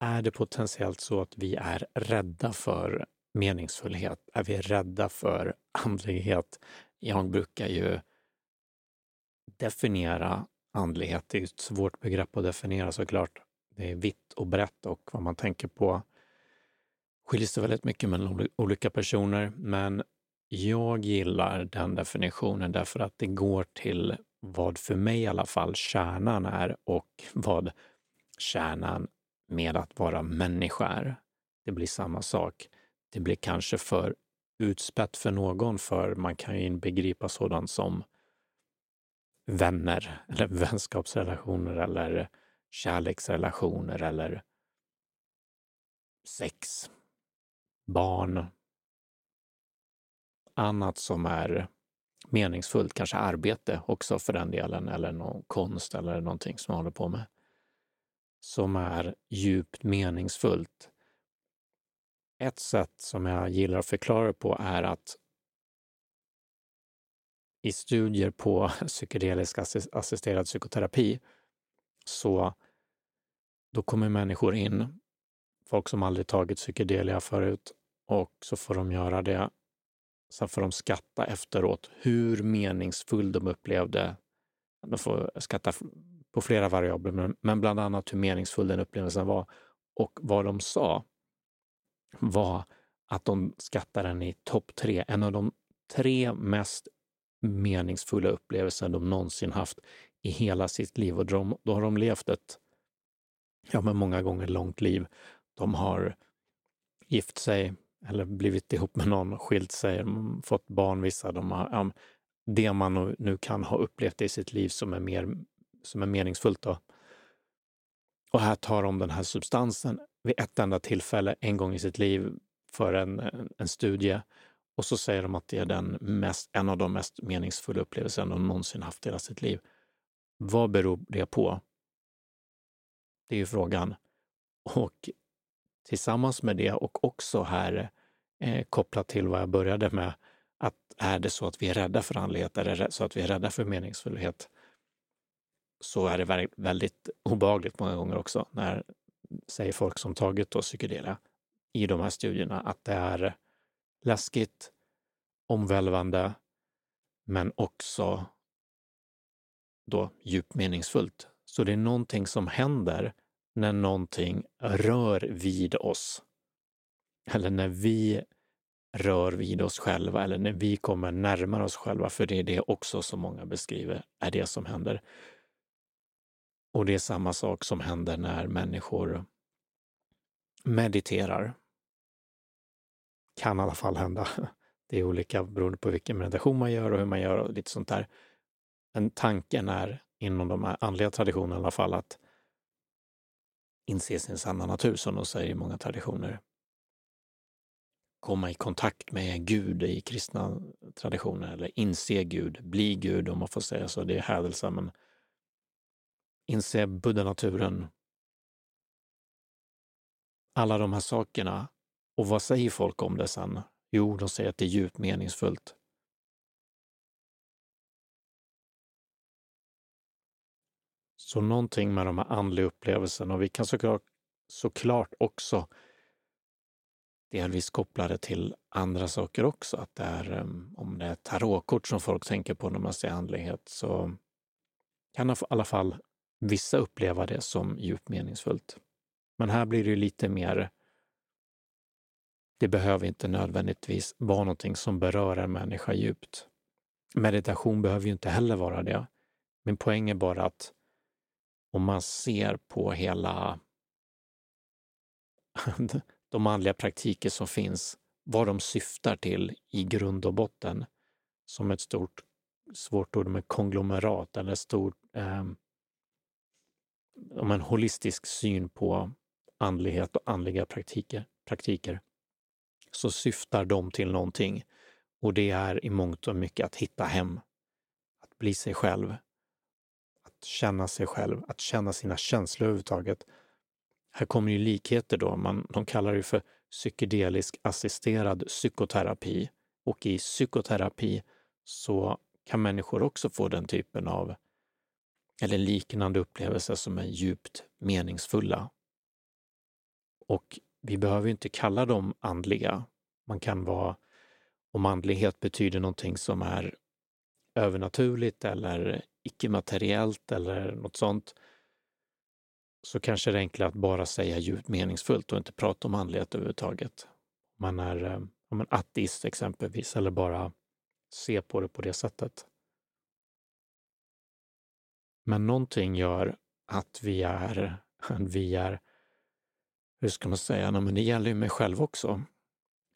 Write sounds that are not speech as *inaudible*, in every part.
är det potentiellt så att vi är rädda för meningsfullhet? Är vi rädda för andlighet? Jag brukar ju definiera andlighet. Det är ett svårt begrepp att definiera såklart. Det är vitt och brett och vad man tänker på skiljer sig väldigt mycket mellan olika personer. Men jag gillar den definitionen därför att det går till vad för mig i alla fall kärnan är och vad kärnan med att vara människa är. Det blir samma sak. Det blir kanske för utspätt för någon, för man kan ju inbegripa sådant som vänner *laughs* eller vänskapsrelationer eller kärleksrelationer eller sex, barn, annat som är meningsfullt, kanske arbete också för den delen, eller någon konst eller någonting som man håller på med, som är djupt meningsfullt. Ett sätt som jag gillar att förklara på är att i studier på *laughs* psykedelisk assisterad psykoterapi så då kommer människor in, folk som aldrig tagit psykedelia förut, och så får de göra det. Sen får de skatta efteråt hur meningsfull de upplevde. De får skatta på flera variabler, men bland annat hur meningsfull den upplevelsen var. Och vad de sa var att de skattade den i topp tre. En av de tre mest meningsfulla upplevelser de någonsin haft i hela sitt liv. Och de, då har de levt ett, ja men många gånger långt liv. De har gift sig eller blivit ihop med någon, skilt sig, fått barn vissa. De har, ja, det man nu kan ha upplevt i sitt liv som är, mer, som är meningsfullt. Då. Och här tar de den här substansen vid ett enda tillfälle, en gång i sitt liv, för en, en studie och så säger de att det är den mest, en av de mest meningsfulla upplevelserna de någonsin haft i hela sitt liv. Vad beror det på? Det är ju frågan. Och tillsammans med det och också här eh, kopplat till vad jag började med, att är det så att vi är rädda för andlighet, är det så att vi är rädda för meningsfullhet, så är det väldigt obagligt många gånger också när, säger folk som tagit då psykedelia i de här studierna, att det är läskigt, omvälvande, men också då djupt meningsfullt. Så det är någonting som händer när någonting rör vid oss. Eller när vi rör vid oss själva eller när vi kommer närmare oss själva, för det är det också som många beskriver är det som händer. Och det är samma sak som händer när människor mediterar kan i alla fall hända. *laughs* Det är olika beroende på vilken meditation man gör och hur man gör och lite sånt där. Men tanken är inom de här andliga traditionerna i alla fall att inse sin sanna natur, som de säger i många traditioner. Komma i kontakt med Gud i kristna traditioner, eller inse Gud, bli Gud om man får säga så. Det är hädelse, men inse buddha-naturen. Alla de här sakerna och vad säger folk om det sen? Jo, de säger att det är djupt meningsfullt. Så någonting med de här andliga upplevelserna och vi kan såklart, såklart också delvis koppla det till andra saker också. Att det är, ehm, om det är tarotkort som folk tänker på när man säger andlighet så kan i alla fall vissa uppleva det som djupt meningsfullt. Men här blir det lite mer det behöver inte nödvändigtvis vara någonting som berör en människa djupt. Meditation behöver ju inte heller vara det. Min poäng är bara att om man ser på hela *laughs* de andliga praktiker som finns, vad de syftar till i grund och botten, som ett stort, svårt ord med konglomerat eller stort, eh, om en holistisk syn på andlighet och andliga praktiker, praktiker så syftar de till någonting. Och det är i mångt och mycket att hitta hem, att bli sig själv, att känna sig själv, att känna sina känslor överhuvudtaget. Här kommer ju likheter då, man, de kallar det för psykedelisk assisterad psykoterapi. Och i psykoterapi så kan människor också få den typen av, eller liknande upplevelser som är djupt meningsfulla. Och vi behöver inte kalla dem andliga. Man kan vara, om andlighet betyder någonting som är övernaturligt eller icke-materiellt eller något sånt, så kanske det är enklare att bara säga djupt meningsfullt och inte prata om andlighet överhuvudtaget. Om Man är eh, om ateist exempelvis, eller bara se på det på det sättet. Men någonting gör att vi är, *laughs* vi är, hur ska man säga, men det gäller ju mig själv också.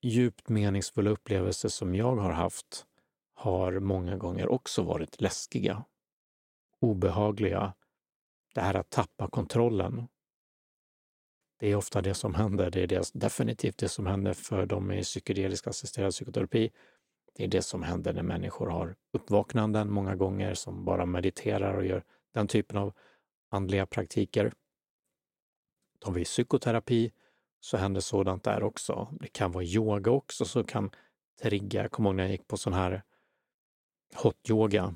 Djupt meningsfulla upplevelser som jag har haft har många gånger också varit läskiga, obehagliga. Det här att tappa kontrollen. Det är ofta det som händer. Det är det, definitivt det som händer för dem i psykedelisk assisterad psykoterapi. Det är det som händer när människor har uppvaknanden många gånger som bara mediterar och gör den typen av andliga praktiker. Tar vi psykoterapi så händer sådant där också. Det kan vara yoga också som kan trigga. Jag kommer ihåg när jag gick på sån här hot yoga.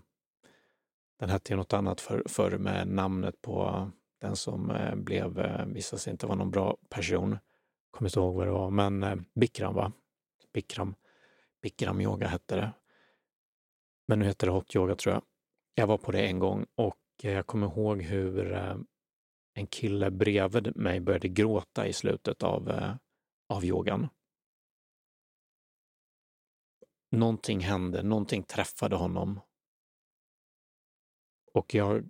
Den hette ju något annat förr för med namnet på den som eh, blev, eh, visade sig inte vara någon bra person. Kommer inte ihåg vad det var, men eh, Bikram va? Bikram, Bikram yoga hette det. Men nu heter det hot yoga tror jag. Jag var på det en gång och Eh, jag kommer ihåg hur eh, en kille bredvid mig började gråta i slutet av, eh, av yogan. Någonting hände, någonting träffade honom. Och jag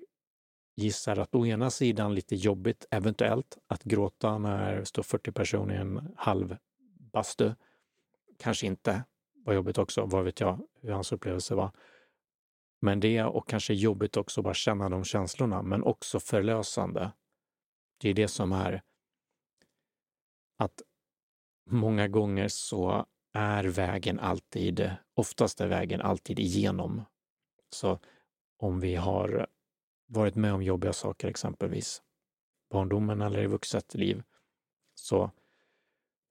gissar att å ena sidan lite jobbigt, eventuellt, att gråta när det står 40 personer i en halv bastu. Kanske inte var jobbigt också, vad vet jag hur hans upplevelse var. Men det och kanske jobbigt också att bara känna de känslorna, men också förlösande. Det är det som är att många gånger så är vägen alltid, oftast är vägen alltid igenom. Så om vi har varit med om jobbiga saker, exempelvis barndomen eller i vuxet liv, så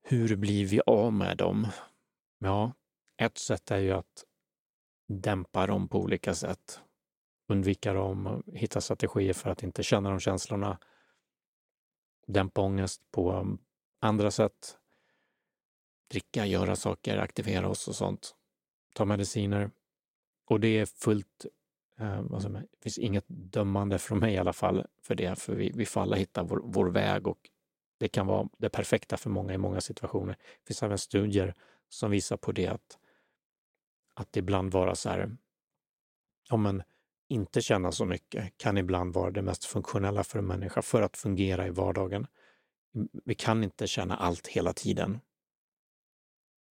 hur blir vi av med dem? Ja, ett sätt är ju att dämpa dem på olika sätt. Undvika dem, hitta strategier för att inte känna de känslorna. Dämpa ångest på um, andra sätt. Dricka, göra saker, aktivera oss och sånt. Ta mediciner. Och det är fullt Eh, alltså, det finns inget dömande från mig i alla fall för det, för vi, vi får alla hitta vår, vår väg och det kan vara det perfekta för många i många situationer. Det finns även studier som visar på det att, att ibland vara så här, ja men inte känna så mycket kan ibland vara det mest funktionella för en människa för att fungera i vardagen. Vi kan inte känna allt hela tiden.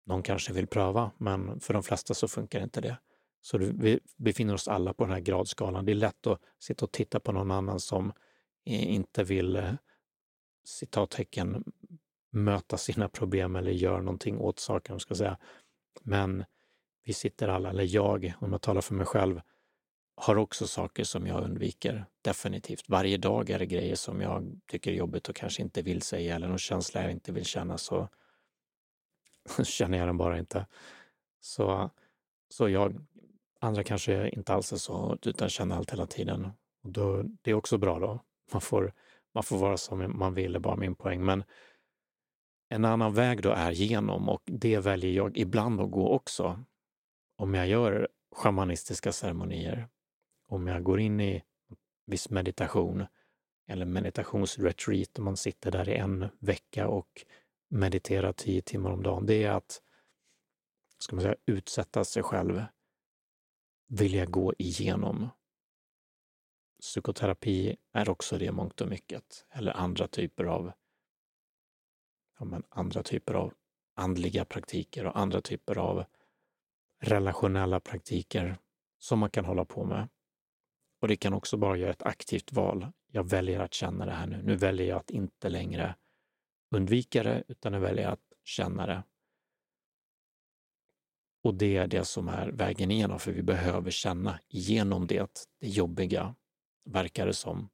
Någon kanske vill pröva, men för de flesta så funkar inte det. Så vi befinner oss alla på den här gradskalan. Det är lätt att sitta och titta på någon annan som inte vill, eh, citattecken, möta sina problem eller gör någonting åt saken, ska säga. Men vi sitter alla, eller jag, om jag talar för mig själv, har också saker som jag undviker. Definitivt. Varje dag är det grejer som jag tycker är jobbigt och kanske inte vill säga eller någon känsla jag inte vill känna så *laughs* känner jag den bara inte. Så, så jag Andra kanske inte alls är så, utan känner allt hela tiden. Och då, det är också bra då. Man får, man får vara som man vill, är bara min poäng. Men en annan väg då är genom och det väljer jag ibland att gå också. Om jag gör shamanistiska ceremonier, om jag går in i viss meditation eller meditationsretreat, om man sitter där i en vecka och mediterar tio timmar om dagen, det är att ska man säga, utsätta sig själv vilja gå igenom. Psykoterapi är också det mångt och mycket, eller andra typer av ja, men andra typer av andliga praktiker och andra typer av relationella praktiker som man kan hålla på med. Och det kan också bara göra ett aktivt val. Jag väljer att känna det här nu. Nu väljer jag att inte längre undvika det, utan nu väljer jag att känna det. Och det är det som är vägen igenom, för vi behöver känna igenom det, det jobbiga, verkar det som.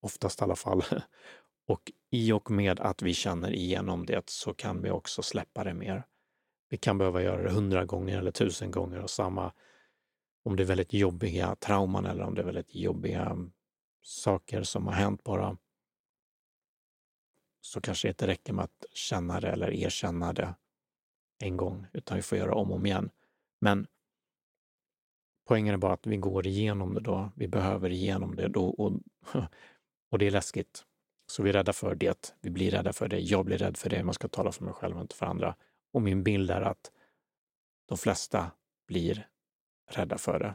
Oftast i alla fall. *laughs* Och i och med att vi känner igenom det så kan vi också släppa det mer. Vi kan behöva göra det hundra gånger eller tusen gånger och samma om det är väldigt jobbiga trauman eller om det är väldigt jobbiga mm, saker som har hänt bara. så kanske det inte räcker med att känna det eller erkänna det en gång, utan vi får göra om och om igen. Men poängen är bara att vi går igenom det då. Vi behöver igenom det då och, *laughs* och det är läskigt. Så vi är rädda för det. Vi blir rädda för det. Jag blir rädd för det. Man ska tala för mig själv och inte för andra. Och min bild är att de flesta blir rädda för det.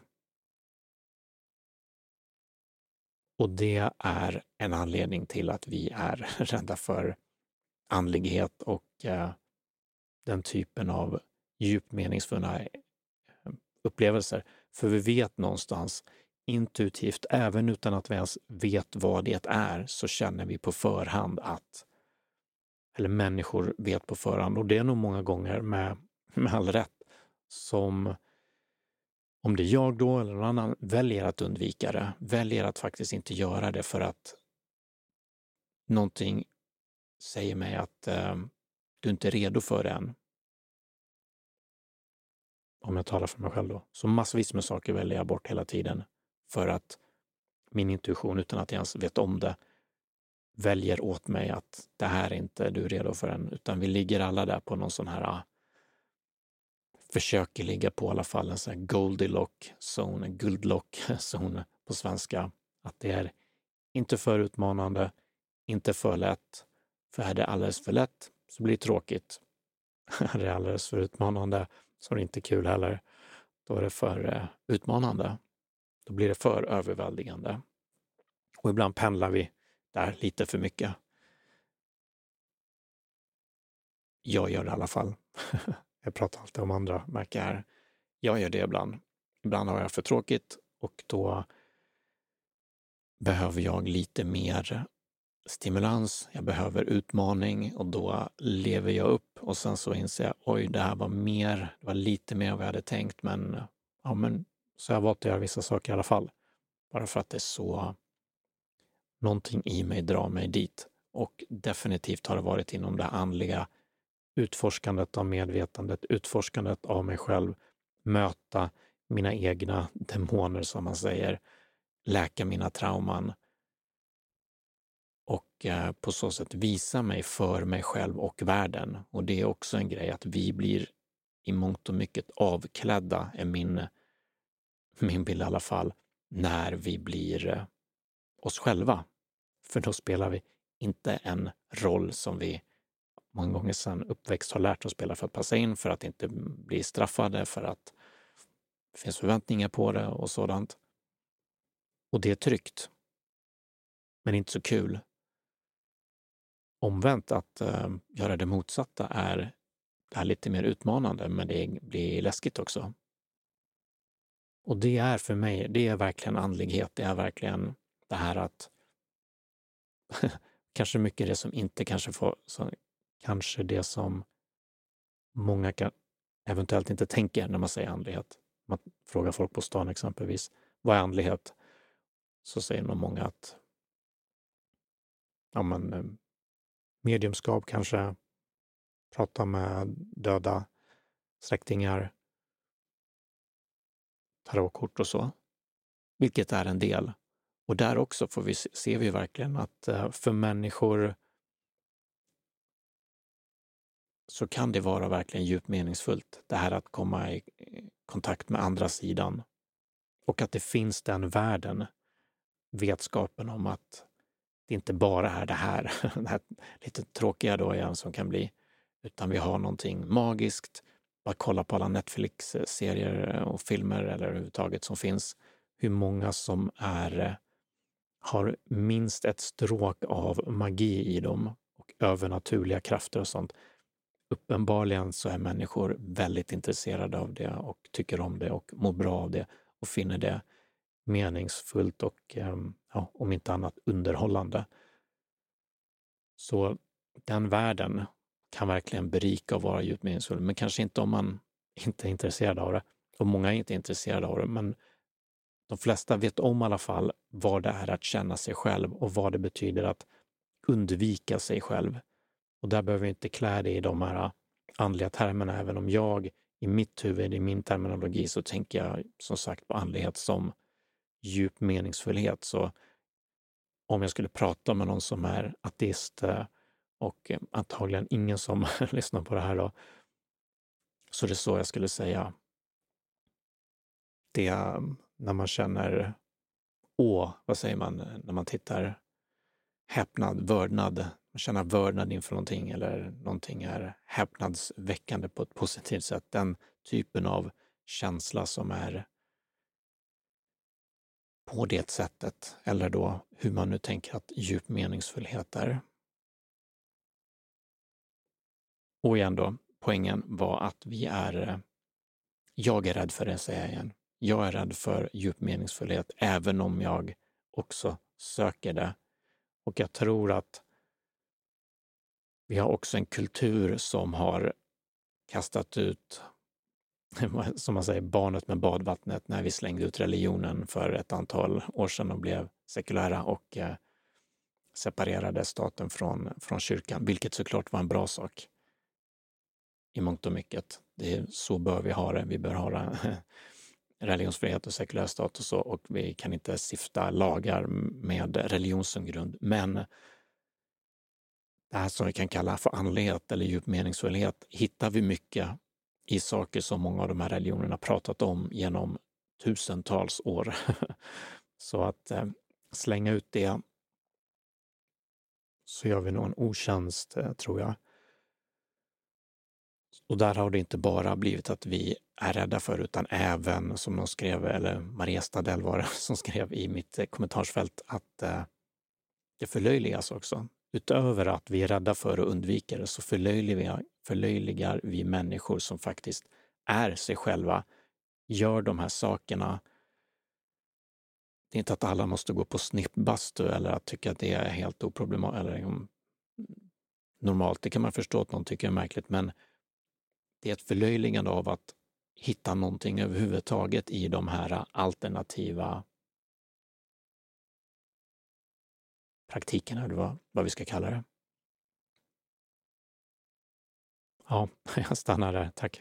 Och det är en anledning till att vi är *laughs* rädda för andlighet och eh, den typen av djupt meningsfulla eh, upplevelser. För vi vet någonstans intuitivt, även utan att vi ens vet vad det är, så känner vi på förhand att, eller människor vet på förhand, och det är nog många gånger med, med all rätt, som om det är jag då eller någon annan väljer att undvika det, väljer att faktiskt inte göra det för att någonting säger mig att eh, du inte är redo för det än. Om jag talar för mig själv då. Så massvis med saker väljer jag bort hela tiden för att min intuition, utan att jag ens vet om det, väljer åt mig att det här är inte du redo för än, utan vi ligger alla där på någon sån här äh, försöker ligga på i alla fall en sån här Goldilock zone, en guldlock *laughs* zone på svenska. Att det är inte för utmanande, inte för lätt. För är det alldeles för lätt så blir det tråkigt. *laughs* är det alldeles för utmanande så är det inte kul heller. Då är det för äh, utmanande. Då blir det för överväldigande. Och ibland pendlar vi där lite för mycket. Jag gör det i alla fall. *laughs* Jag pratar alltid om andra, märker här. Jag gör det ibland. Ibland har jag för tråkigt och då behöver jag lite mer stimulans, jag behöver utmaning och då lever jag upp och sen så inser jag, oj, det här var mer, det var lite mer än vad jag hade tänkt, men ja, men så jag har valt att göra vissa saker i alla fall. Bara för att det är så, någonting i mig drar mig dit. Och definitivt har det varit inom det andliga utforskandet av medvetandet, utforskandet av mig själv, möta mina egna *laughs* demoner som man säger, läka mina trauman och eh, på så sätt visa mig för mig själv och världen. Och det är också en grej att vi blir i mångt och mycket avklädda, är min, *laughs* min bild i alla fall, när vi blir eh, oss själva. För då spelar vi inte en roll som vi många gånger sedan uppväxt har lärt oss spela för att passa in, för att inte bli straffade, för att det finns förväntningar på det och sådant. Och det är tryggt. Men inte så kul. Omvänt, att äh, göra det motsatta är, är lite mer utmanande, men det blir läskigt också. Och det är för mig, det är verkligen andlighet. Det är verkligen det här att *laughs* kanske mycket det som inte kanske får, så, kanske det som många kan, eventuellt inte tänker när man säger andlighet. Man frågar folk på stan exempelvis, vad är andlighet? Så säger nog många att ja, men, eh, mediumskap kanske, prata med döda släktingar, tarotkort och så. Vilket är en del. Och där också får vi, ser vi verkligen att eh, för människor så kan det vara verkligen djupt meningsfullt. Det här att komma i eh, kontakt med andra sidan och att det finns den världen, vetskapen om att det inte bara är det här, *laughs* det här lite tråkiga då igen som kan bli, utan vi har någonting magiskt. Bara kolla på alla Netflix-serier eh, och filmer eller överhuvudtaget som finns. Hur många som är, har minst ett stråk av magi i dem och övernaturliga krafter och sånt uppenbarligen så är människor väldigt intresserade av det och tycker om det och mår bra av det och finner det meningsfullt och ehm, ja, om inte annat underhållande. Så den världen kan verkligen berika och vara djupt meningsfull, men kanske inte om man inte är intresserad av det. Och många är inte intresserade av det, men de flesta vet om i alla fall vad det är att känna sig själv och vad det betyder att undvika sig själv. Och där behöver vi inte klä det i de här äh, andliga termerna, även om jag i mitt huvud, i min terminologi, så tänker jag som sagt på andlighet som djup meningsfullhet. Så om jag skulle prata med någon som är ateist äh, och antagligen ingen som *laughs* lyssnar på det här då. Så det är så jag skulle säga. Det är när man känner å, vad säger man, eh, när man tittar häpnad, vördnad, man känner vördnad inför någonting eller någonting är häpnadsväckande på ett positivt sätt. Den typen av känsla som är på det sättet, eller då hur man nu tänker att djup meningsfullhet är. Och igen då, poängen var att vi är, eh, jag är rädd för det, säger jag igen. Jag är rädd för djup meningsfullhet, även om jag också söker det. Och jag tror att vi har också en kultur som har kastat ut, *laughs* som man säger, barnet med badvattnet när vi slängde ut religionen för ett antal år sedan och blev sekulära och eh, separerade staten från, från kyrkan, vilket såklart var en bra sak i mångt och mycket. Det är, så bör vi ha det. Vi bör ha *laughs* religionsfrihet och sekulär stat och så och vi kan inte stifta lagar med religion som grund. Men det här som vi kan kalla för andlighet eller djup meningsfullhet hittar vi mycket i saker som många av de här religionerna pratat om genom tusentals år. *laughs* så att eh, slänga ut det så gör vi nog en otjänst, eh, tror jag. Och där har det inte bara blivit att vi är rädda för, utan även som de skrev, eller Maria Stadell var det *laughs* som skrev i mitt eh, kommentarsfält, att eh, det förlöjligas också. Utöver att vi är rädda för och undviker det så förlöjligar, förlöjligar vi människor som faktiskt är sig själva, gör de här sakerna. Det är inte att alla måste gå på snippbastu eller att tycka att det är helt oproblematiskt eller mm, normalt. Det kan man förstå att någon tycker är märkligt, men det är ett förlöjligande av att hitta någonting överhuvudtaget i de här alternativa praktikerna, eller vad, vad vi ska kalla det. Ja, *laughs* jag stannar där. Tack.